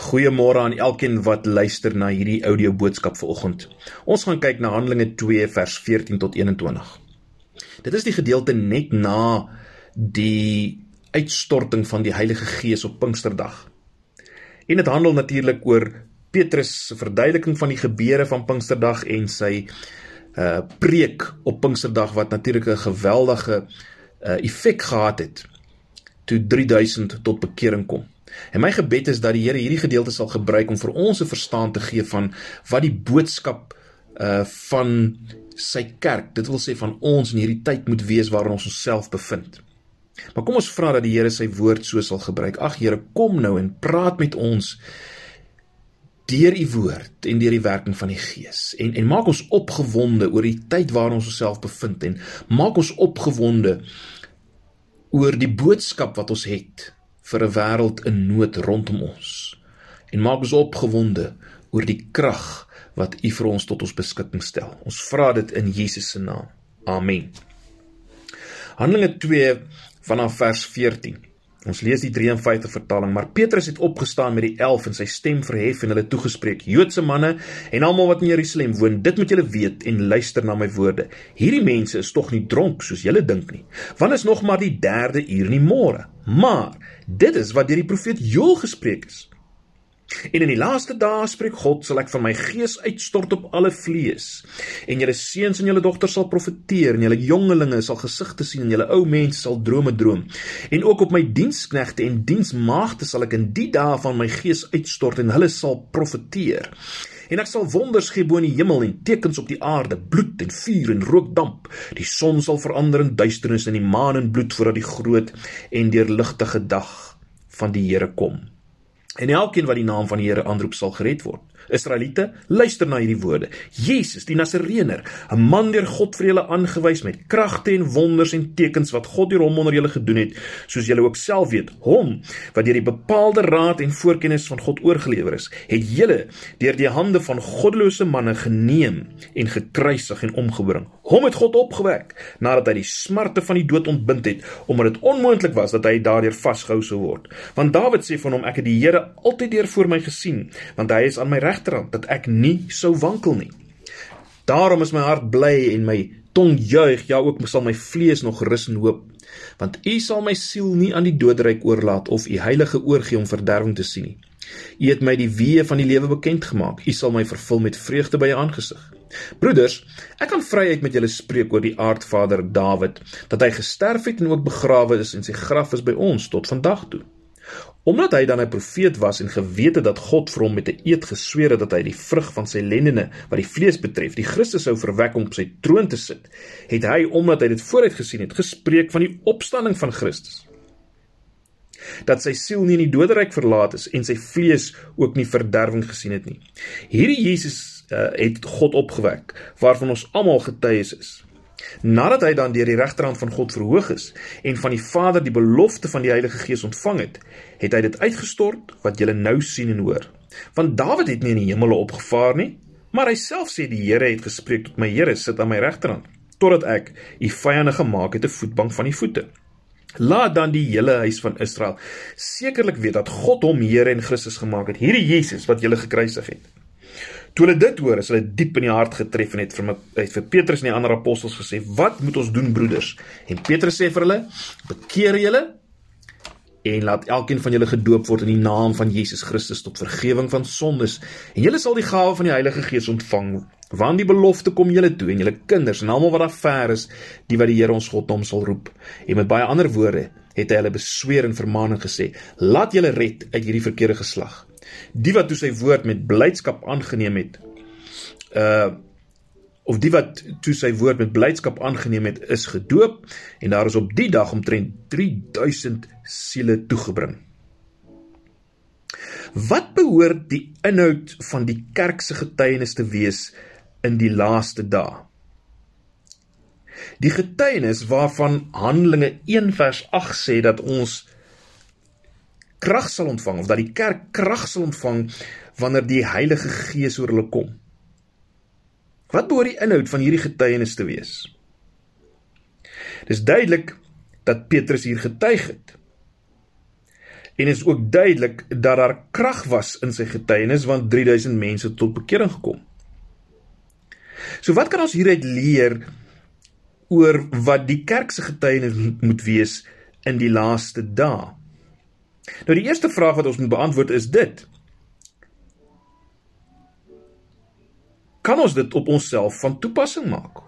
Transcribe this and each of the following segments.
Goeiemôre aan elkeen wat luister na hierdie audio boodskap vanoggend. Ons gaan kyk na Handelinge 2 vers 14 tot 21. Dit is die gedeelte net na die uitstorting van die Heilige Gees op Pinksterdag. En dit handel natuurlik oor Petrus se verduideliking van die gebeure van Pinksterdag en sy uh preek op Pinksterdag wat natuurlik 'n geweldige uh effek gehad het toe 3000 tot bekering kom. En my gebed is dat die Here hierdie gedeelte sal gebruik om vir ons 'n verstand te gee van wat die boodskap uh van sy kerk, dit wil sê van ons in hierdie tyd moet wees waarin ons onsself bevind. Maar kom ons vra dat die Here sy woord so sal gebruik. Ag Here, kom nou en praat met ons deur u woord en deur die werking van die Gees. En en maak ons opgewonde oor die tyd waarin ons onsself bevind en maak ons opgewonde oor die boodskap wat ons het vir 'n wêreld in nood rondom ons en maak ons opgewonde oor die krag wat U vir ons tot ons beskikking stel. Ons vra dit in Jesus se naam. Amen. Handelinge 2 vanaf vers 14. Ons lees die 53 vertaling, maar Petrus het opgestaan met die 11 en sy stem verhef en hulle toegespreek: "Joodse manne en almal wat in Jerusalem woon, dit moet julle weet en luister na my woorde. Hierdie mense is tog nie dronk soos julle dink nie, want is nog maar die 3de uur in die môre. Maar dit is wat deur die profeet Joël gespreek is. En in die laaste dae spreek God, sal ek van my gees uitstort op alle vlees. En julle seuns en julle dogters sal profeteer en julle jongelinge sal gesigte sien en julle ou mense sal drome droom. En ook op my diensknegte en diensmaagde sal ek in die dae van my gees uitstort en hulle sal profeteer. En ek sal wonders gee bo in die hemel en tekens op die aarde, bloed en vuur en rookdamp. Die son sal verander in duisternis en die maan in bloed voordat die groot en deurligtige dag van die Here kom. En elkeen wat die naam van die Here aanroep sal gered word. Israeliete, luister na hierdie woorde. Jesus, die Nasareëner, 'n man deur God vir julle aangewys met kragte en wonders en tekens wat God deur hom onder julle gedoen het, soos julle ook self weet. Hom wat deur die bepaalde raad en voorkennis van God oorgelewer is, het julle deur die hande van goddelose manne geneem en gekruisig en omgebring. Hom het God opgewek nadat hy die smarte van die dood ontbind het, omdat dit onmoontlik was dat hy daardeur vasgehou sou word. Want Dawid sê van hom: Ek het die Here altyd deur voor my gesien, want hy is aan my regterhand dat ek nie sou wankel nie. Daarom is my hart bly en my tong juig, ja ook sal my vlees nog rus en hoop, want U sal my siel nie aan die doodryk oorlaat of U heilige oorgee om verderwing te sien nie. U het my die weë van die lewe bekend gemaak. U sal my vervul met vreugde by U aangesig. Broeders, ek kan vryheid met julle spreek oor die aardvader Dawid, dat hy gesterf het en ook begrawe is en sy graf is by ons tot vandag toe. Omdat hy dan 'n profeet was en geweet het dat God vir hom met 'n eed gesweer het dat hy die vrug van sy lendene wat die vlees betref, die Christus sou verwek om op sy troon te sit, het hy omdat hy dit vooruit gesien het, gespreek van die opstanding van Christus. Dat sy siel nie in die doderyk verlaat is en sy vlees ook nie verderwing gesien het nie. Hierdie Jesus uh, het God opgewek waarvan ons almal getuies is. Nadat hy dan deur die regterhand van God verhoog is en van die Vader die belofte van die Heilige Gees ontvang het, het hy dit uitgestort wat julle nou sien en hoor. Want Dawid het nie in die hemele opgevaar nie, maar hy self sê die Here het gespreek tot my Here sit aan my regterhand totdat ek u vyande gemaak het 'n voetbank van die voete. Laat dan die hele huis van Israel sekerlik weet dat God hom Here en Christus gemaak het, hierdie Jesus wat julle gekruisig het. Toe hulle dit hoor, is hulle diep in die hart getref en het vir my het vir Petrus en die ander apostels gesê: "Wat moet ons doen, broeders?" En Petrus sê vir hulle: "Bekeer julle en laat elkeen van julle gedoop word in die naam van Jesus Christus tot vergifnis van sondes, en julle sal die gawe van die Heilige Gees ontvang." Want die belofte kom julle toe en julle kinders en almal wat daar ver is, die wat die Here ons God hom sal roep. En met baie ander woorde het hy hulle besweer en vermaaning gesê: "Laat julle red uit hierdie verkeerde geslag." Die wat toe sy woord met blydskap aangeneem het uh of die wat toe sy woord met blydskap aangeneem het is gedoop en daar is op die dag omtrent 3000 siele toegebring. Wat behoort die inhoud van die kerk se getuienis te wees in die laaste dae? Die getuienis waarvan Handelinge 1 vers 8 sê dat ons krag sal ontvang of dat die kerk krag sal ontvang wanneer die Heilige Gees oor hulle kom. Wat behoort die inhoud van hierdie getuienis te wees? Dis duidelik dat Petrus hier getuig het. En is ook duidelik dat daar krag was in sy getuienis want 3000 mense tot bekering gekom. So wat kan ons hieruit leer oor wat die kerk se getuienis moet wees in die laaste dae? Nou die eerste vraag wat ons moet beantwoord is dit: Kan ons dit op onsself van toepassing maak?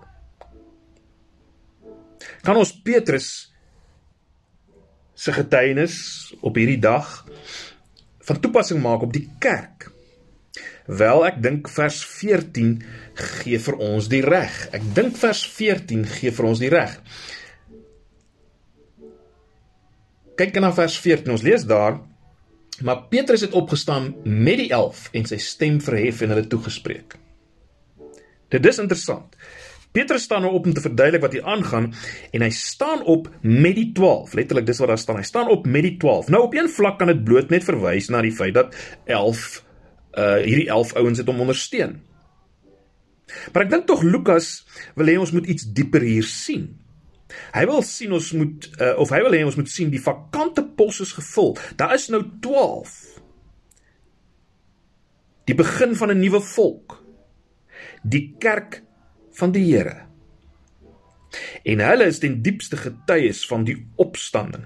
Kan ons Petrus se getuienis op hierdie dag van toepassing maak op die kerk? Wel, ek dink vers 14 gee vir ons die reg. Ek dink vers 14 gee vir ons die reg. Kyk na vers 14. Ons lees daar: Maar Petrus het opgestaan met die 11 en sy stem verhef en hulle toegespreek. Dit is interessant. Petrus staan nou op om te verduidelik wat hier aangaan en hy staan op met die 12. Letterlik dis wat daar staan. Hy staan op met die 12. Nou op een vlak kan dit bloot net verwys na die feit dat 11 uh hierdie 11 ouens het hom ondersteun. Maar ek dink tog Lukas wil hê ons moet iets dieper hier sien. Hy wil sien ons moet uh, of hy wil hê ons moet sien die vakante pos is gevul. Daar is nou 12. Die begin van 'n nuwe volk die kerk van die Here. En hulle is ten diepste getuies van die opstanding.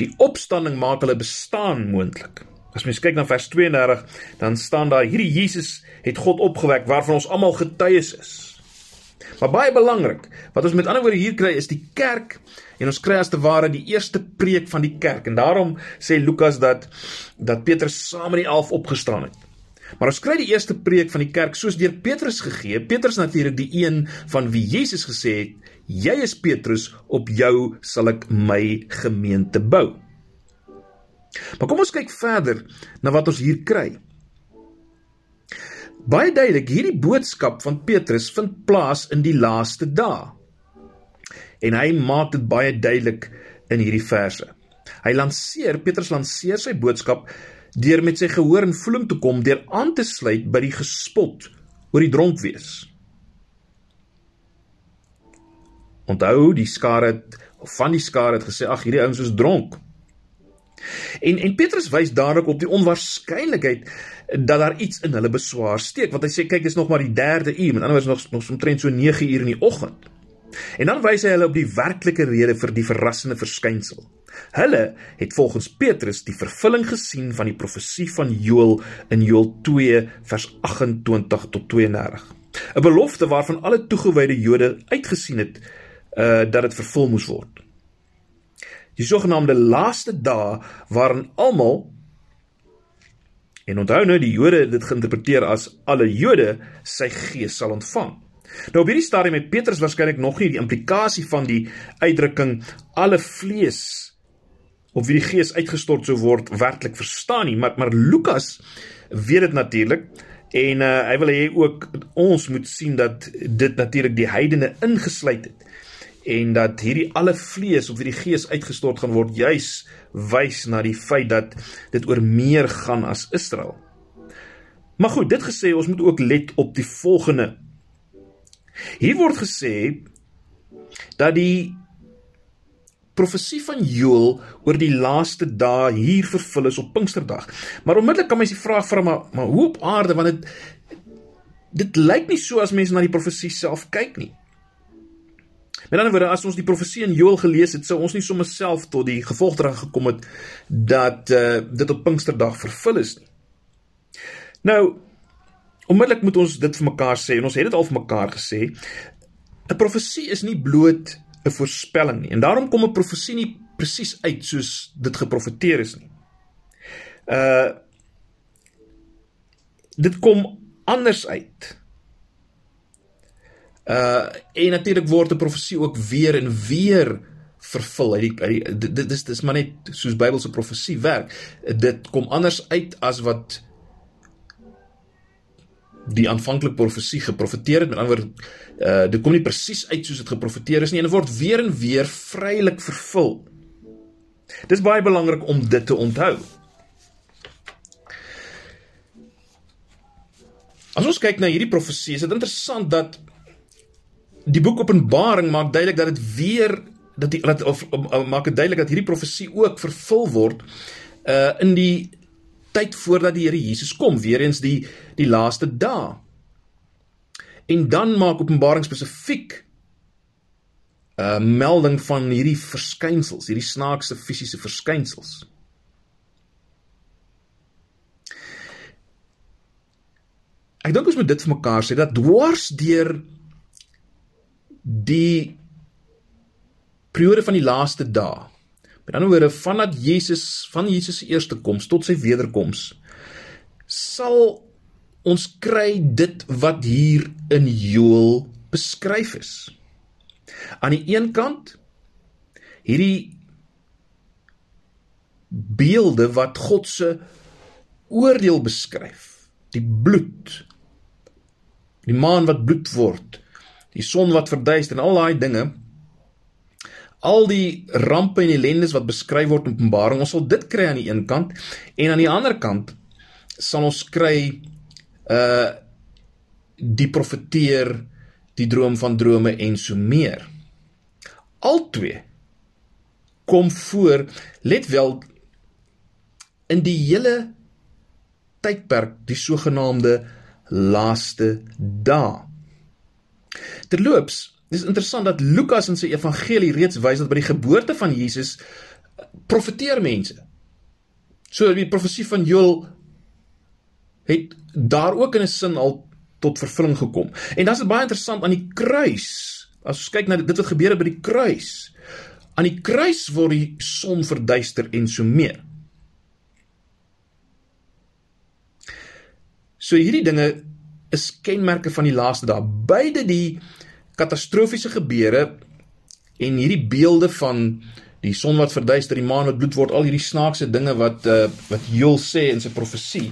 Die opstanding maak hulle bestaan moontlik. As mens kyk na vers 32, dan staan daar hierdie Jesus het God opgewek waarvan ons almal getuies is. Maar baie belangrik, wat ons met ander woorde hier kry is die kerk en ons kry as te ware die eerste preek van die kerk en daarom sê Lukas dat dat Petrus saam met die 11 opgestaan het. Maar ons kry die eerste preek van die kerk soos deur Petrus gegee. Petrus natuurlik die een van wie Jesus gesê het: "Jy is Petrus, op jou sal ek my gemeente bou." Maar kom ons kyk verder na wat ons hier kry. Baie duidelik, hierdie boodskap van Petrus vind plaas in die laaste dae. En hy maak dit baie duidelik in hierdie verse. Hy lanseer Petrus lanseer sy boodskap deur met sy gehoor en voeling te kom deur aan te sluit by die gespot oor die dronk wees. Onthou die skare of van die skare het gesê ag hierdie ouens is dronk. En en Petrus wys dadelik op die onwaarskynlikheid dat daar iets in hulle beswaar steek want hy sê kyk dis nog maar die 3de uur met ander woorde nog nog omtrent so 9 uur in die oggend. En dan wys hy hulle op die werklike rede vir die verrassende verskynsel. Hulle het volgens Petrus die vervulling gesien van die profesie van Joël in Joël 2 vers 28 tot 32. 'n Belofte waarvan alle toegewyde Jode uitgesien het uh dat dit vervul moes word. Die sogenaamde laaste dae waarin almal en onthou nou die Jode dit geïnterpreteer as alle Jode sy gees sal ontvang. Nou op hierdie stadium het Petrus waarskynlik nog nie die implikasie van die uitdrukking alle vlees op wie die gees uitgestort sou word werklik verstaan nie, maar maar Lukas weet dit natuurlik en uh, hy wil hê ook ons moet sien dat dit natuurlik die heidene ingesluit het en dat hierdie alle vlees op wie die gees uitgestort gaan word juis wys na die feit dat dit oor meer gaan as Israel. Maar goed, dit gesê, ons moet ook let op die volgende Hier word gesê dat die profesie van Joël oor die laaste dae hier vervul is op Pinksterdag. Maar onmiddellik kan mens die vraag vra maar maar hoe op aarde want dit dit lyk nie so as mense na die profesie self kyk nie. Met ander woorde, as ons die profesie in Joël gelees het, sou ons nie sommer self tot die gevolgtrekking gekom het dat uh, dit op Pinksterdag vervul is nie. Nou, Onmiddellik moet ons dit vir mekaar sê en ons het dit al vir mekaar gesê. 'n Profesie is nie bloot 'n voorspelling nie en daarom kom 'n profesie nie presies uit soos dit geprofeteer is nie. Uh dit kom anders uit. Uh en natuurlik word 'n profesie ook weer en weer vervul. Hy dit dis dis maar net soos Bybelse profesie werk. Dit kom anders uit as wat die aanvanklike profesie geprofeteer het met ander woorde uh dit kom nie presies uit soos dit geprofeteer is nie en dit word weer en weer vrylik vervul. Dis baie belangrik om dit te onthou. As ons kyk na hierdie profesie, is dit interessant dat die boek Openbaring maak duidelik dat dit weer dat die dat of, of, of maak dit duidelik dat hierdie profesie ook vervul word uh in die tyd voordat die Here Jesus kom, weer eens die die laaste dae. En dan maak Openbaring spesifiek uh, melding van hierdie verskynsels, hierdie snaakse fisiese verskynsels. Ek dink ons moet dit vir mekaar sê dat dwars deur die periode van die laaste dae. Met ander woorde, vandat Jesus van Jesus se eerste koms tot sy wederkoms sal ons kry dit wat hier in Joël beskryf is. Aan die een kant hierdie beelde wat God se oordeel beskryf. Die bloed. Die maan wat bloed word. Die son wat verduister en al daai dinge. Al die rampe en ellendes wat beskryf word in Openbaring, ons sal dit kry aan die een kant en aan die ander kant sal ons kry uh die profeteer, die droom van drome en so meer. Altwee kom voor, let wel in die hele tydperk, die sogenaamde laaste dae. Terloops, dis interessant dat Lukas in sy evangelie reeds wys dat by die geboorte van Jesus profeteer mense. So die profesie van Joël het daar ook in 'n sin al tot vervulling gekom. En dan is dit baie interessant aan die kruis. As ons kyk na dit wat gebeur het by die kruis. Aan die kruis word die son verduister en so meer. So hierdie dinge is kenmerke van die laaste dae. Beide die katastrofiese gebeure en hierdie beelde van die son wat verduister, die maan wat bloed word, al hierdie snaakse dinge wat uh, wat Joel sê in sy profesie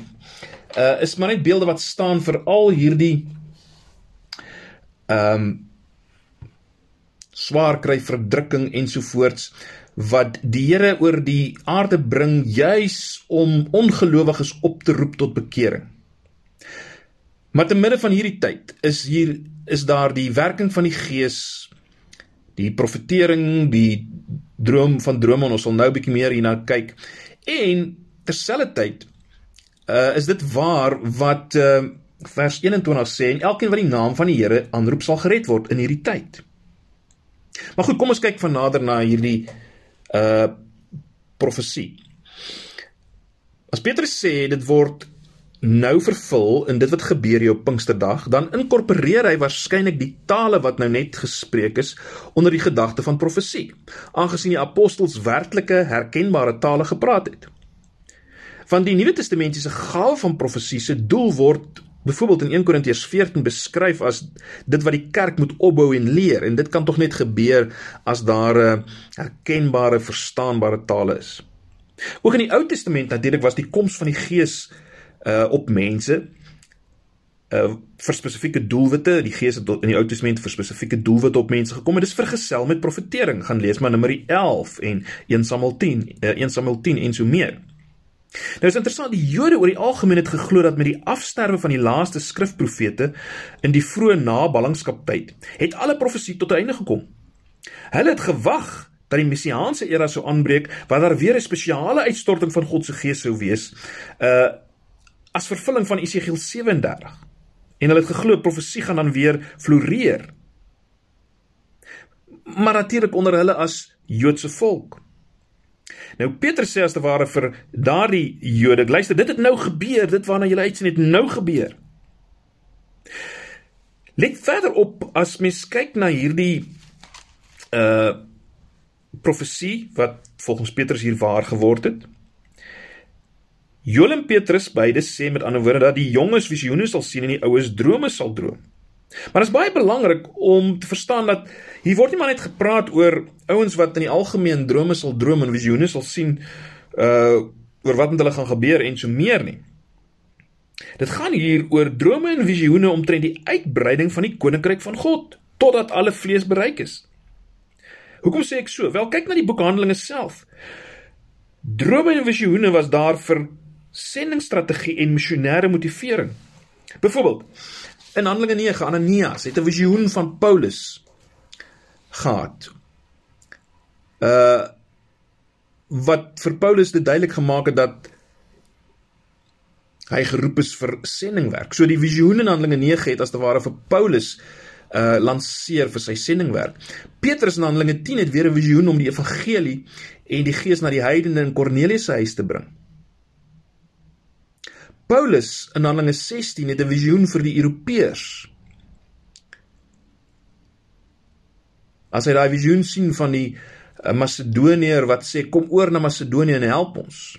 uh is maar net beelde wat staan vir al hierdie ehm um, swaar kry verdrukking ensovoorts wat die Here oor die aarde bring juis om ongelowiges op te roep tot bekering. Maar te midde van hierdie tyd is hier is daar die werking van die Gees, die profetering, die droom van drome en ons sal nou 'n bietjie meer hierna kyk. En terselfdertyd uh, is dit waar wat uh, vers 21 sê en elkeen wat die naam van die Here aanroep sal gered word in hierdie tyd. Maar goed, kom ons kyk van nader na hierdie uh profesie. As Petrus sê dit word nou vervul in dit wat gebeur hier op Pinksterdag, dan inkorporeer hy waarskynlik die tale wat nou net gespreek is onder die gedagte van profesie, aangesien die apostels werklike herkenbare tale gepraat het van die Nuwe Testamentiese gawe van profesie se doel word byvoorbeeld in 1 Korintiërs 14 beskryf as dit wat die kerk moet opbou en leer en dit kan tog net gebeur as daar 'n uh, herkenbare verstaanbare tale is. Ook in die Ou Testament natuurlik was die koms van die Gees uh op mense uh vir spesifieke doelwitte, die Gees het in die Ou Testament vir spesifieke doelwitte op mense gekom en dit is vergesel met profetering. Gaan lees maar Numeri 11 en 1 Samuel 10, uh, 1 Samuel 10 en so meer. Nou is interessant, die Jode oor die algemeen het geglo dat met die afsterwe van die laaste skrifprofete in die vroeë naballingskaptyd, het alle profesie tot 'n einde gekom. Hulle het gewag dat die messiaanse era sou aanbreek waar daar weer 'n spesiale uitstorting van God se gees sou wees, uh as vervulling van Esegiel 37. En hulle het geglo profesie gaan dan weer floreer. Maar natuurlik onder hulle as Joodse volk. Nou Petrus sê as te ware vir daardie Jode, luister, dit het nou gebeur, dit waarna jy uitsien het nou gebeur. Let verder op as mens kyk na hierdie uh profesie wat volgens Petrus hier waar geword het. Joel en Petrus beide sê met ander woorde dat die jonges visioene sal sien en die oues drome sal droom. Maar dit is baie belangrik om te verstaan dat hier word nie maar net gepraat oor ouens wat in die algemeen drome sal droom en visioene sal sien uh oor wat met hulle gaan gebeur en so meer nie. Dit gaan hier oor drome en visioene omtrent die uitbreiding van die koninkryk van God totdat alle vlees bereik is. Hoekom sê ek so? Wel, kyk na die boek Handelinge self. Drome en visioene was daar vir sendingstrategie en missionêre motivering. Byvoorbeeld, In Handelinge 9 Ananias het 'n visioen van Paulus gehad. Uh wat vir Paulus dit duidelik gemaak het dat hy geroep is vir sendingwerk. So die visioen in Handelinge 9 het as te ware vir Paulus uh lanseer vir sy sendingwerk. Petrus in Handelinge 10 het weer 'n visioen om die evangelie en die gees na die heidene in Kornelius se huis te bring. Paulus in Handelinge 16 het 'n visioen vir die Europeërs. As hy daai visioen sien van die uh, Macedoniër wat sê kom oor na Macedonië en help ons.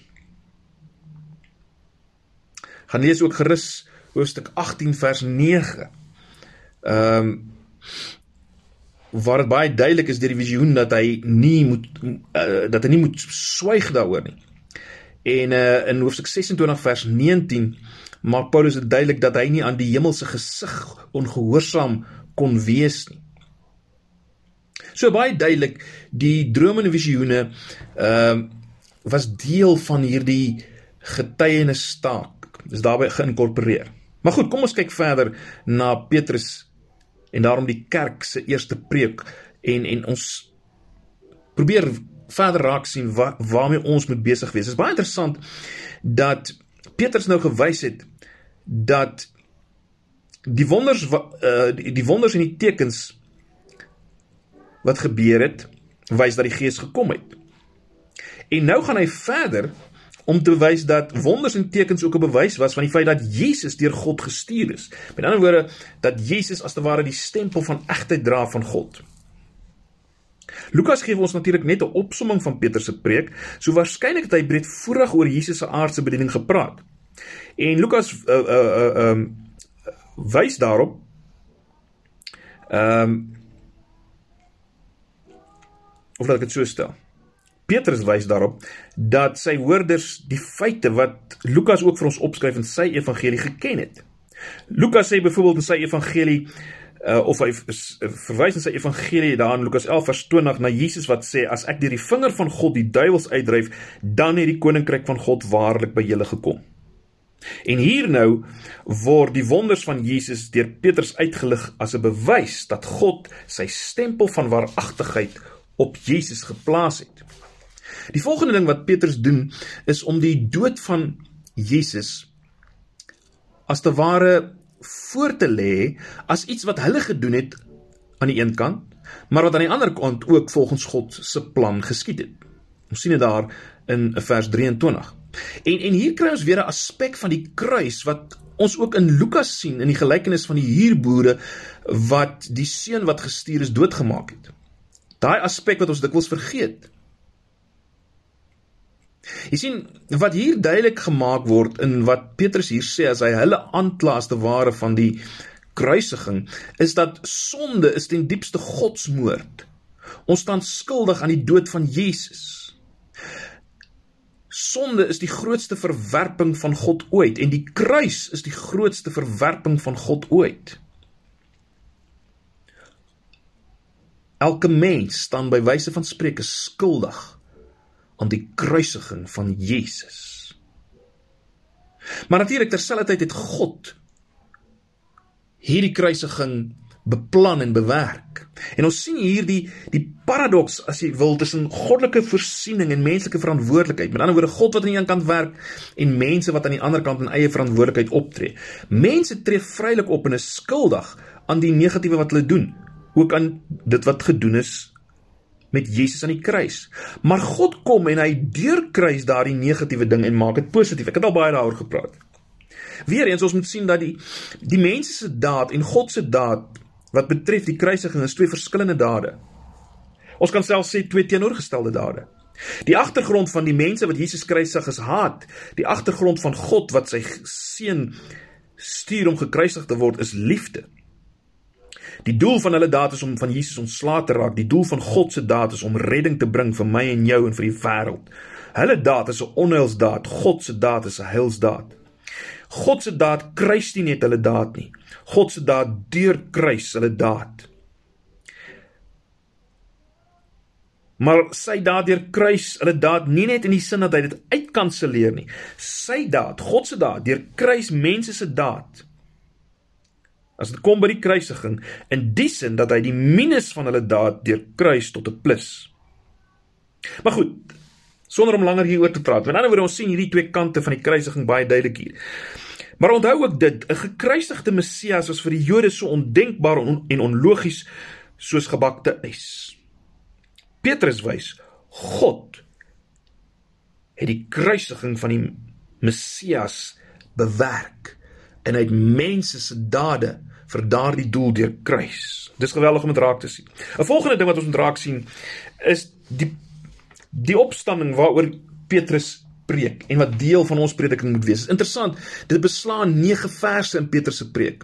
Gaan lees ook gerus hoofstuk 18 vers 9. Ehm um, waar dit baie duidelik is deur die visioen dat hy nie moet uh, dat hy nie moet swyg daaroor nie. En uh, in hoofstuk 26 vers 19 maak Paulus dit duidelik dat hy nie aan die hemelse gesig ongehoorsaam kon wees nie. So baie duidelik die drome en visioene ehm uh, was deel van hierdie getuienis staak. Dis daarbey geïnkorporeer. Maar goed, kom ons kyk verder na Petrus en daarom die kerk se eerste preek en en ons probeer verder raak sien wat waarmee ons moet besig wees. Dit is baie interessant dat Petrus nou gewys het dat die wonders uh die, die wonders en die tekens wat gebeur het wys dat die Gees gekom het. En nou gaan hy verder om te wys dat wonders en tekens ook 'n bewys was van die feit dat Jesus deur God gestuur is. Met ander woorde dat Jesus as te ware die stempel van egtheid dra van God. Lukas gee ons natuurlik net 'n opsomming van Petrus se preek, so waarskynlik het hy breedvoerig oor Jesus se aardse bediening gepraat. En Lukas uh uh uh um wys daarop um, of laat ek dit so stel. Petrus wys daarop dat sy hoorders die feite wat Lukas ook vir ons opskryf in sy evangelie geken het. Lukas sê byvoorbeeld in sy evangelie uh, of hy verwys in sy evangelie daar in Lukas 11 vers 20 na Jesus wat sê as ek deur die vinger van God die duiwels uitdryf, dan het die koninkryk van God waarlik by julle gekom. En hier nou word die wonders van Jesus deur Petrus uitgelig as 'n bewys dat God sy stempel van waaragtigheid op Jesus geplaas het. Die volgende ding wat Petrus doen is om die dood van Jesus as te ware voor te lê as iets wat hulle gedoen het aan die een kant, maar wat aan die ander kant ook volgens God se plan geskied het. Ons sien dit daar in vers 23. En en hier kry ons weer 'n aspek van die kruis wat ons ook in Lukas sien in die gelykenis van die huurboere wat die seun wat gestuur is doodgemaak het. Daai aspek wat ons dikwels vergeet. Jy sien wat hier duidelik gemaak word in wat Petrus hier sê as hy hulle aankla as te ware van die kruisiging is dat sonde is ten diepste godsmoord. Ons staan skuldig aan die dood van Jesus. Sonde is die grootste verwerping van God ooit en die kruis is die grootste verwerping van God ooit. Elke mens staan by wyse van spreuke skuldig aan die kruisiging van Jesus. Maar natuurlik terselfdertyd het God hierdie kruisiging beplan en bewerk. En ons sien hier die die paradoks as jy wil tussen goddelike voorsiening en menslike verantwoordelikheid. Met ander woorde God wat aan die een kant werk en mense wat aan die ander kant in eie verantwoordelikheid optree. Mense tree vrylik op en is skuldig aan die negatiewe wat hulle doen, ook aan dit wat gedoen is met Jesus aan die kruis. Maar God kom en hy deurkruis daardie negatiewe ding en maak dit positief. Ek het al baie daaroor gepraat. Weereens ons moet sien dat die die mense se daad en God se daad wat betref die kruisiging is twee verskillende dade. Ons kan self sê twee teenoorgestelde dade. Die agtergrond van die mense wat Jesus kruisig is haat. Die agtergrond van God wat sy seun stuur om gekruisig te word is liefde. Die doel van hulle daad is om van Jesus ontslae te raak. Die doel van God se daad is om redding te bring vir my en jou en vir die wêreld. Hulle daad is 'n onheilsdaad. God se daad is 'n heilsdaad. God se daad kruis nie net hulle daad nie. God se daad deurkruis hulle daad. Maar sy daad deur kruis hulle daad nie net in die sin dat hy dit uitkanselleer nie. Sy daad, God se daad, deur kruis mense se daad as dit kom by die kruisiging in die sin dat hy die minus van hulle daad deur kruis tot 'n plus. Maar goed, sonder om langer hieroor te praat. Met ander woorde, ons sien hierdie twee kante van die kruisiging baie duidelik hier. Maar onthou ook dit, 'n gekruisigde Messias was vir die Jode so ondenkbaar en, on en onlogies soos gebakte ys. Petrus wys God het die kruisiging van die Messias bewerk en uit mense se dade vir daardie doel deur kruis. Dis geweldig om dit raak te sien. 'n Volgende ding wat ons moet raak sien is die die opstanding waaroor Petrus preek en wat deel van ons prediking moet wees. Is interessant, dit beslaan 9 verse in Petrus se preek.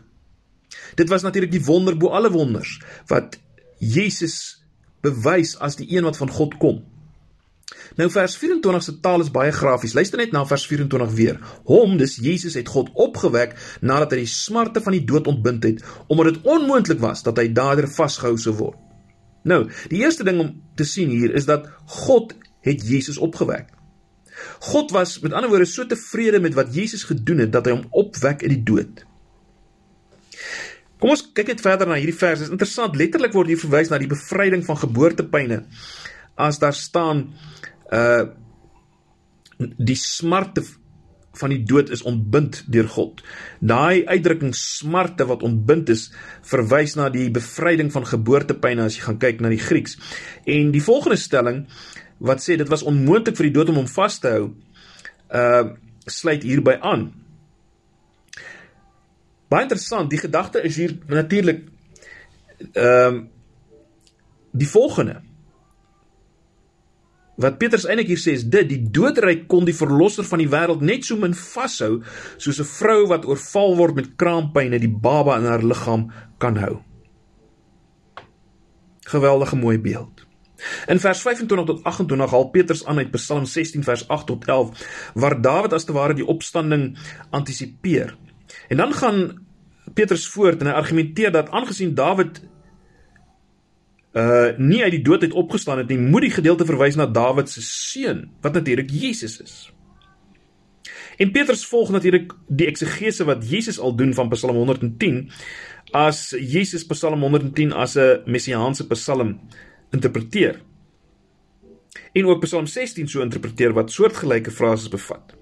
Dit was natuurlik die wonder bo alle wonders wat Jesus bewys as die een wat van God kom. Nou vers 24 se taal is baie grafies. Luister net na vers 24 weer. Hom, dis Jesus het God opgewek nadat hy die smarte van die dood ontbind het, omdat dit onmoontlik was dat hy daardeur vasgehou sou word. Nou, die eerste ding om te sien hier is dat God het Jesus opgewek. God was met ander woorde so tevrede met wat Jesus gedoen het dat hy hom opwek uit die dood. Kom ons kyk net verder na hierdie vers. Dit is interessant. Letterlik word hier verwys na die bevryding van geboortepyne. As daar staan uh die smarte van die dood is ontbind deur God. Daai uitdrukking smarte wat ontbind is, verwys na die bevryding van geboortepyne as jy gaan kyk na die Grieks. En die volgende stelling wat sê dit was onmoontlik vir die dood om hom vas te hou, uh sluit hierby aan. Baie interessant, die gedagte is hier natuurlik ehm uh, die volgende Wat Petrus eintlik hier sê is dit die doodryk kon die verlosser van die wêreld net so min vashou soos 'n vrou wat oorval word met kraampyne die baba in haar liggaam kan hou. Geweldige mooi beeld. In vers 25 tot 28 haal Petrus aan uit Psalm 16 vers 8 tot 11 waar Dawid as te ware die opstanding antisipeer. En dan gaan Petrus voort en hy argumenteer dat aangesien Dawid uh nie uit die dood uit opgestaan het nie, moet die gedeelte verwys na Dawid se seun, wat natuurlik Jesus is. En Petrus volg natuurlik die eksegese wat Jesus al doen van Psalm 110 as Jesus Psalm 110 as 'n messiaanse psalm interpreteer. En ook Psalm 16 so interpreteer wat soortgelyke frases bevat.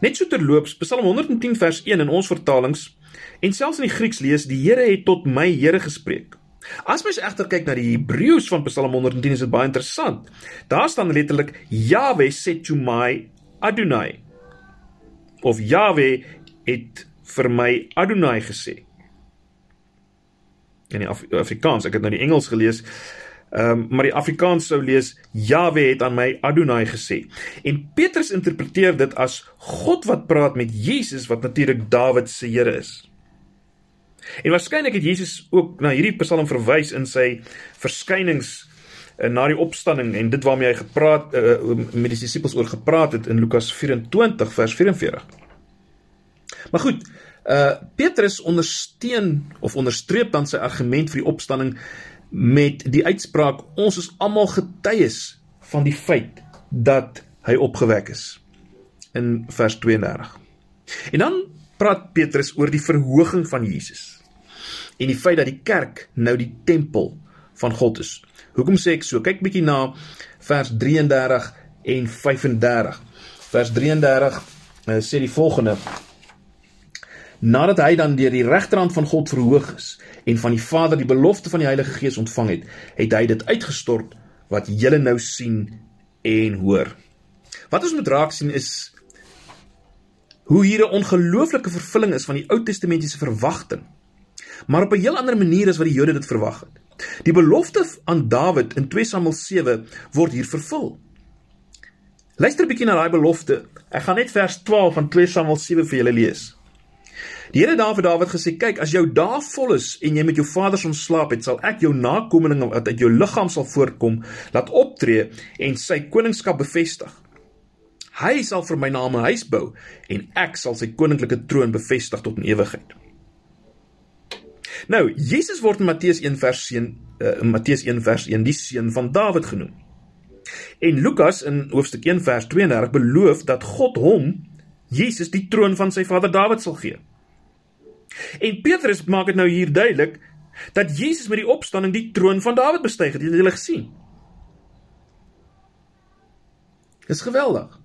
Net so terloops, Psalm 110 vers 1 in ons vertalings en selfs in die Grieks lees die Here het tot my Here gespreek. As mens egter kyk na die Hebreëus van Psalm 110 is dit baie interessant. Daar staan letterlik Yahweh said to my Adonai. Of Yahweh het vir my Adonai gesê. In die Af Afrikaans, ek het nou die Engels gelees. Ehm um, maar die Afrikaans sou lees Yahweh het aan my Adonai gesê. En Petrus interpreteer dit as God wat praat met Jesus wat natuurlik Dawid se Here is. En waarskynlik het Jesus ook na hierdie Psalm verwys in sy verskynings uh, na die opstanding en dit waarmee hy gepraat uh, met die disippels oor gepraat het in Lukas 24 vers 44. Maar goed, uh Petrus ondersteun of onderstreep dan sy argument vir die opstanding met die uitspraak ons is almal getuies van die feit dat hy opgewek is in vers 32. En dan praat Petrus oor die verhoging van Jesus en die feit dat die kerk nou die tempel van God is. Hoekom sê ek so? Kyk bietjie na vers 33 en 35. Vers 33 uh, eh, sê die volgende: Nadat hy dan deur die regterhand van God verhoog is en van die Vader die belofte van die Heilige Gees ontvang het, het hy dit uitgestort wat julle nou sien en hoor. Wat ons moet raak sien is hoe hier 'n ongelooflike vervulling is van die Ou Testamentiese verwagting maar op 'n heel ander manier as wat die Jode dit verwag het. Die belofte aan Dawid in 2 Samuel 7 word hier vervul. Luister 'n bietjie na daai belofte. Ek gaan net vers 12 van 2 Samuel 7 vir julle lees. Die Here daar vir Dawid gesê: "Kyk, as jou dae vol is en jy met jou vaders ontslaap het, sal ek jou nakommelinge wat uit jou liggaam sal voortkom, laat optree en sy koningskap bevestig. Hy sal vir my naam 'n huis bou en ek sal sy koninklike troon bevestig tot in ewigheid." Nou, Jesus word in Matteus 1 vers 1 uh, in Matteus 1 vers 1 die seun van Dawid genoem. En Lukas in hoofstuk 1 vers 32 beloof dat God hom Jesus die troon van sy vader Dawid sal gee. En Petrus maak dit nou hier duidelik dat Jesus met die opstanding die troon van Dawid bestyg het. Het julle gesien? Dis geweldig.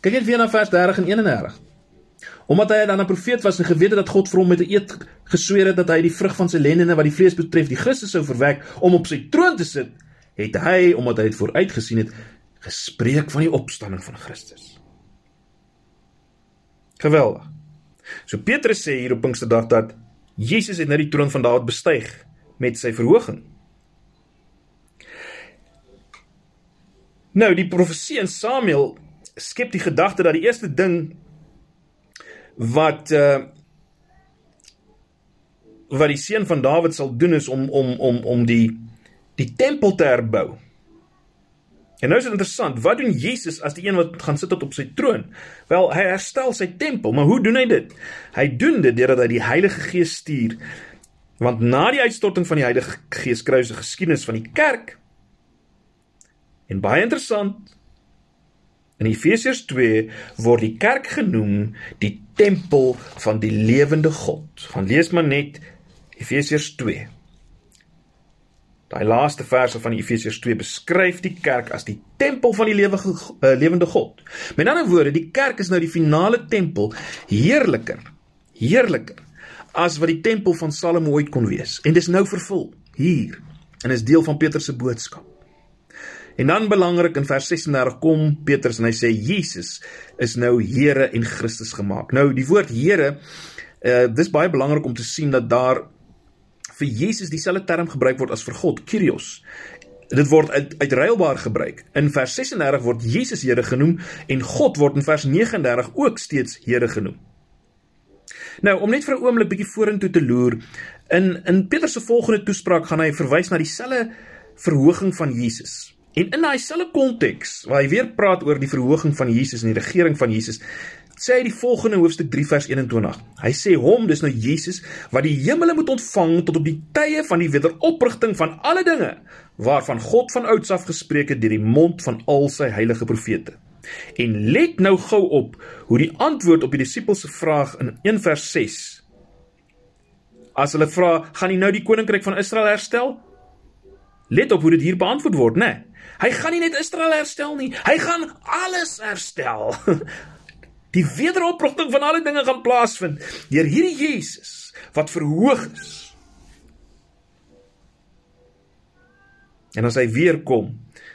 Kyk net weer na vers 30 en 31. Omdat hy dan 'n profeet was en geweet het dat God vir hom met 'n eed gesweer het dat hy die vrug van sy lendene wat die vlees betref, die Christus sou verwek om op sy troon te sit, het hy, omdat hy dit vooruitgesien het, gespreek van die opstanding van Christus. Geweldig. So Petrus sê hier op Pinksterdag dat Jesus het nou die troon van Dawid bestyg met sy verhoging. Nou die profesie in Samuel skep die gedagte dat die eerste ding wat uh wat die seun van Dawid sal doen is om om om om die die tempel te herbou. En nou is dit interessant, wat doen Jesus as die een wat gaan sit op sy troon? Wel, hy herstel sy tempel, maar hoe doen hy dit? Hy doen dit deurdat hy die Heilige Gees stuur. Want na die uitstorting van die Heilige Gees kry ons 'n geskiedenis van die kerk. En baie interessant, in Efesiërs 2 word die kerk genoem die tempel van die lewende God. Gaan lees maar net Efesiërs 2. Daai laaste verse van Efesiërs 2 beskryf die kerk as die tempel van die lewige uh, lewende God. Met ander woorde, die kerk is nou die finale tempel, heerliker, heerliker as wat die tempel van Salomo ooit kon wees. En dis nou vervul hier en is deel van Petrus se boodskap. En dan belangrik in vers 36 kom Petrus en hy sê Jesus is nou Here en Christus gemaak. Nou die woord Here, uh, dis baie belangrik om te sien dat daar vir Jesus dieselfde term gebruik word as vir God, Kyrios. Dit word uit uitruilbaar gebruik. In vers 36 word Jesus Here genoem en God word in vers 39 ook steeds Here genoem. Nou, om net vir 'n oomblik bietjie vorentoe te loer, in in Petrus se volgende toespraak gaan hy verwys na dieselfde verhoging van Jesus. En in daai selfde konteks waar hy weer praat oor die verhoging van Jesus en die regering van Jesus, sê hy die volgende hoofstuk 3 vers 21. Hy sê hom, dis nou Jesus wat die hemele moet ontvang tot op die tye van die wederoprigting van alle dinge waarvan God van ouds af gespreek het deur die mond van al sy heilige profete. En let nou gou op hoe die antwoord op die disippels se vraag in 1 vers 6 As hulle vra, gaan hy nou die koninkryk van Israel herstel? Let op hoe dit hier beantwoord word, né? Nee. Hy gaan nie net Israel herstel nie, hy gaan alles herstel. Die wederoprigting van alle dinge gaan plaasvind deur hierdie Jesus wat verhoog is. En as hy weer kom,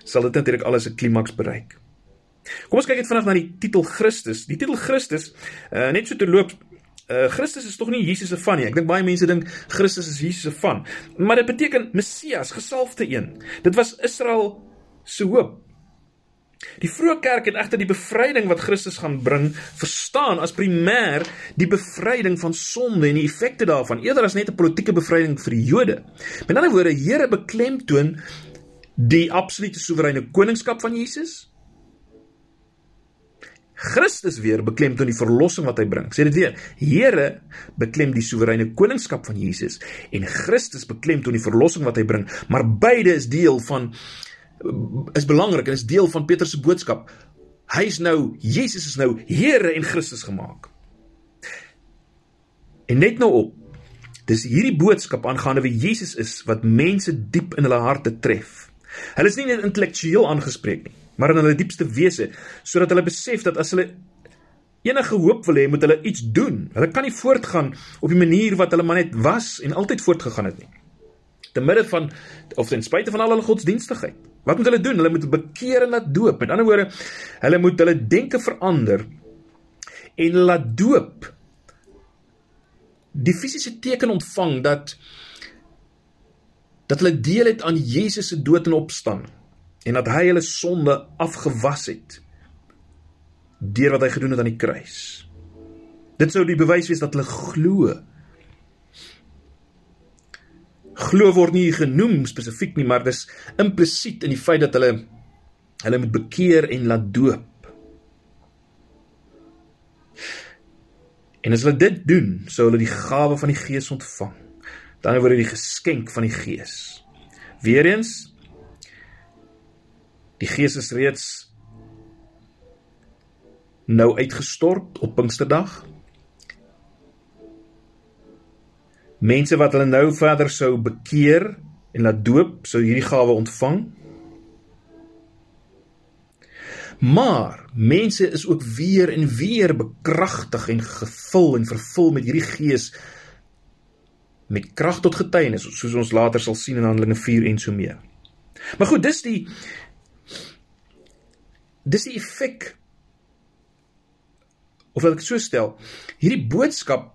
sal dit natuurlik alles 'n klimaks bereik. Kom ons kyk net vinnig na die titel Christus. Die titel Christus, uh, net so te loop Uh, Christus is tog nie Jesus se van nie. Ek dink baie mense dink Christus is Jesus se van. Maar dit beteken Messias, gesalfde een. Dit was Israel se hoop. Die vroeë kerk het egter die bevryding wat Christus gaan bring verstaan as primêr die bevryding van sonde en die effekte daarvan eerder as net 'n politieke bevryding vir die Jode. Met ander woorde, Here beklemtoon die absolute soewereine koningskap van Jesus. Christus weer beklemtoon die verlossing wat hy bring. Sê dit weer. Here beklem die soewereine koningskap van Jesus en Christus beklemtoon die verlossing wat hy bring, maar beide is deel van is belangrik en is deel van Petrus se boodskap. Hy is nou Jesus is nou Here en Christus gemaak. En net nou op. Dis hierdie boodskap aangaande wie Jesus is wat mense diep in hulle harte tref. Hulle is nie net intellektueel aangespreek nie, maar in hulle diepste wese, sodat hulle besef dat as hulle enige hoop wil hê, moet hulle iets doen. Hulle kan nie voortgaan op die manier wat hulle maar net was en altyd voortgegaan het nie. Te midde van of ten spyte van al hulle godsdienstigheid. Wat moet hulle doen? Hulle moet bekeer en laat doop. Met ander woorde, hulle moet hulle denke verander en laat doop. Die fisiese teken ontvang dat dat hulle deel het aan Jesus se dood en opstanding en dat hy hulle sonde afgewas het deur wat hy gedoen het aan die kruis. Dit sou die bewys wees dat hulle glo. Glo word nie genoem spesifiek nie, maar dis implisiet in die feit dat hulle hulle moet bekeer en laat doop. En as hulle dit doen, sou hulle die gawe van die Gees ontvang. Dan word dit die geskenk van die Gees. Weereens die Gees is reeds nou uitgestort op Pinksterdag. Mense wat hulle nou verder sou bekeer en laat doop, sou hierdie gawe ontvang. Maar mense is ook weer en weer bekragtig en gevul en vervul met hierdie gees met krag tot getuienis, soos ons later sal sien in Handelinge 4 en so meer. Maar goed, dis die dis die effek of wil ek so stel, hierdie boodskap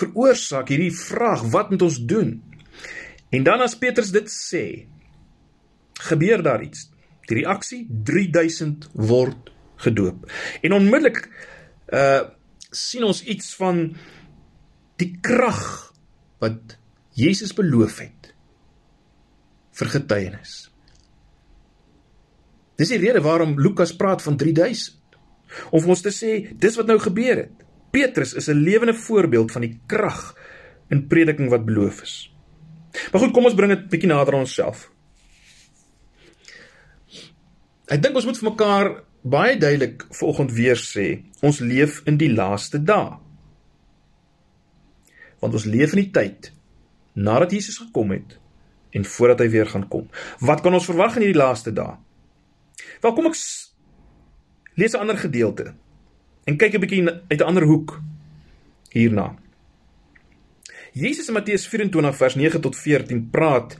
veroorsaak hierdie vraag, wat moet ons doen? En dan as Petrus dit sê, gebeur daar iets. Die reaksie 3000 word gedoop. En onmiddellik uh sien ons iets van die krag wat Jesus beloof het vir getuienis. Dis die rede waarom Lukas praat van 3000. Om ons te sê dis wat nou gebeur het. Petrus is 'n lewende voorbeeld van die krag in prediking wat beloof is. Maar goed, kom ons bring dit bietjie nader aan onsself. Ek dink ons moet vir mekaar baie duidelik volgende weer sê, ons leef in die laaste dae. Want ons leef in die tyd nadat Jesus gekom het en voordat hy weer gaan kom. Wat kan ons verwag in hierdie laaste dae? Wel kom ek lees 'n ander gedeelte en kyk 'n bietjie uit 'n ander hoek hierna. Jesus in Matteus 24 vers 9 tot 14 praat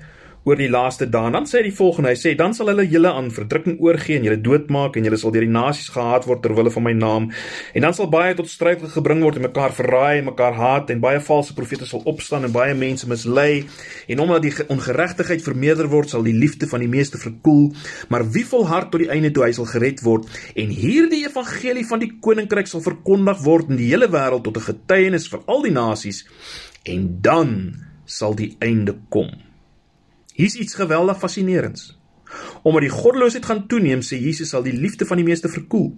oor die laaste dae. Dan sê hy die volgende, hy sê dan sal hulle julle aan verdrukking oorgee en julle doodmaak en julle sal deur die nasies gehaat word ter wille van my naam. En dan sal baie tot stryd gebring word en mekaar verraai en mekaar haat en baie valse profete sal opstaan en baie mense mislei. En omdat die ongeregtigheid vermeerder word, sal die liefde van die meeste verkoel. Maar wie volhard tot die einde toe hy sal gered word en hierdie evangelie van die koninkryk sal verkondig word in die hele wêreld tot 'n getuienis vir al die nasies en dan sal die einde kom. Hier's iets geweldig fascinerends. Omdat die goddeloosheid gaan toeneem, sê Jesus sal die liefde van die meeste verkoel.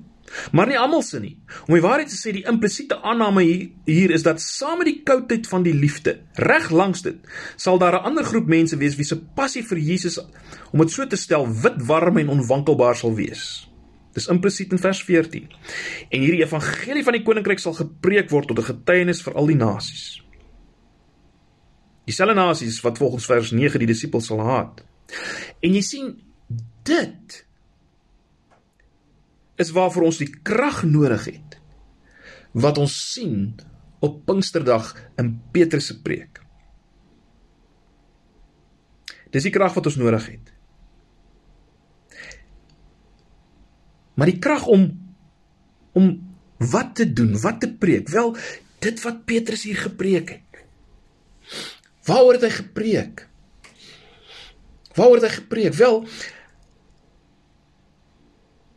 Maar nie almal se nie. Om die waarheid te sê, die implisiete aanname hier is dat saam met die koudheid van die liefde, reg langs dit, sal daar 'n ander groep mense wees wie se passie vir Jesus, om dit so te stel, wit warm en onwankelbaar sal wees. Dis implisiet in vers 14. En hierdie evangelie van die koninkryk sal gepreek word tot 'n getuienis vir al die nasies. Dieselfde nasies wat volgens vers 9 die disippels sal haat. En jy sien dit is waarvoor ons die krag nodig het wat ons sien op Pinksterdag in Petrus se preek. Dis die krag wat ons nodig het. Maar die krag om om wat te doen, wat te preek? Wel, dit wat Petrus hier gepreek het. Waaroor het hy gepreek? Waaroor het hy gepreek? Wel,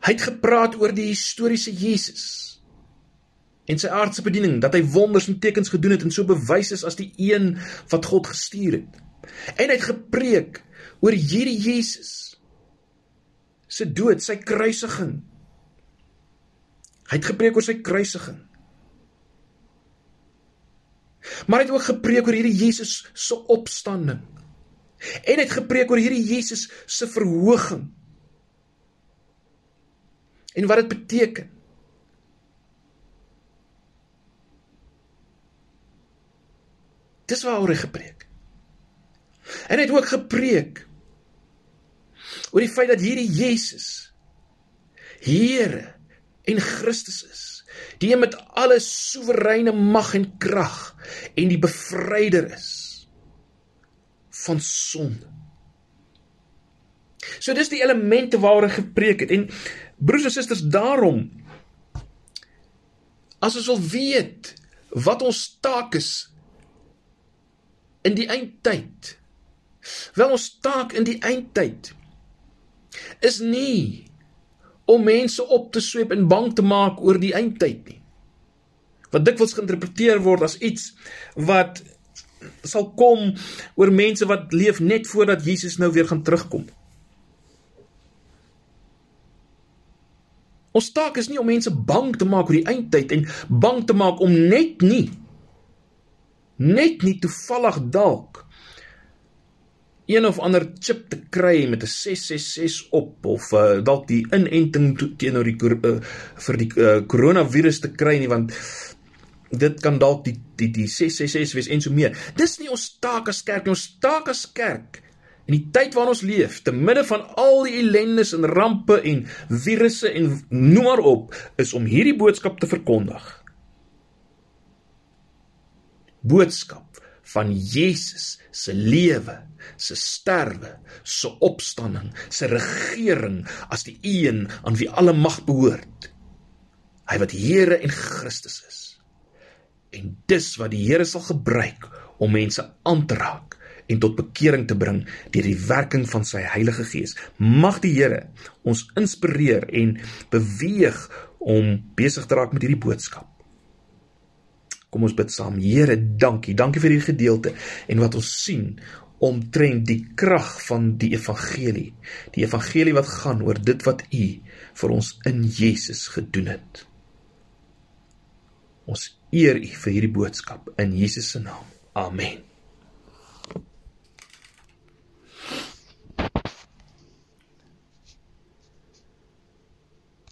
hy het gepraat oor die historiese Jesus en sy aardse bediening, dat hy wonders en tekens gedoen het en so bewys is as die een wat God gestuur het. En hy het gepreek oor hierdie Jesus se dood, sy kruisiging. Hy het gepreek oor sy kruisiging. Maar hy het ook gepreek oor hierdie Jesus se opstanding. En hy het gepreek oor hierdie Jesus se verhoging. En wat dit beteken. Dis waaroor hy gepreek. En hy het ook gepreek oor die feit dat hierdie Jesus Here en Christus is die een met alle soewereine mag en krag en die bevryder is van sonde. So dis die elemente waaroor gepreek het en broers en susters daarom as ons wil weet wat ons taak is in die eindtyd. Wel ons taak in die eindtyd is nie om mense op te sweep en bang te maak oor die eindtyd nie. Wat dikwels geïnterpreteer word as iets wat sal kom oor mense wat leef net voordat Jesus nou weer gaan terugkom. Ons taak is nie om mense bang te maak oor die eindtyd en bang te maak om net nie net nie toevallig dalk een of ander chip te kry met 'n 666 op of uh, dalk die inenting teenoor die uh, vir die uh, koronavirus te kry nie want dit kan dalk die die die 666 wees en so meer. Dis nie ons taak as kerk nie. Ons taak as kerk In die tyd waarin ons leef, te midde van al die ellendes en rampe en virusse en noem maar op, is om hierdie boodskap te verkondig. Boodskap van Jesus se lewe, se sterwe, se opstanding, se regering as die een aan wie alle mag behoort. Hy wat Here en Christus is. En dis wat die Here sal gebruik om mense aan te raak en tot bekering te bring deur die werking van sy Heilige Gees. Mag die Here ons inspireer en beweeg om besig te raak met hierdie boodskap. Kom ons bid saam. Here, dankie. Dankie vir hierdie gedeelte en wat ons sien omtrent die krag van die evangelie. Die evangelie wat gaan oor dit wat U vir ons in Jesus gedoen het. Ons eer U vir hierdie boodskap in Jesus se naam. Amen.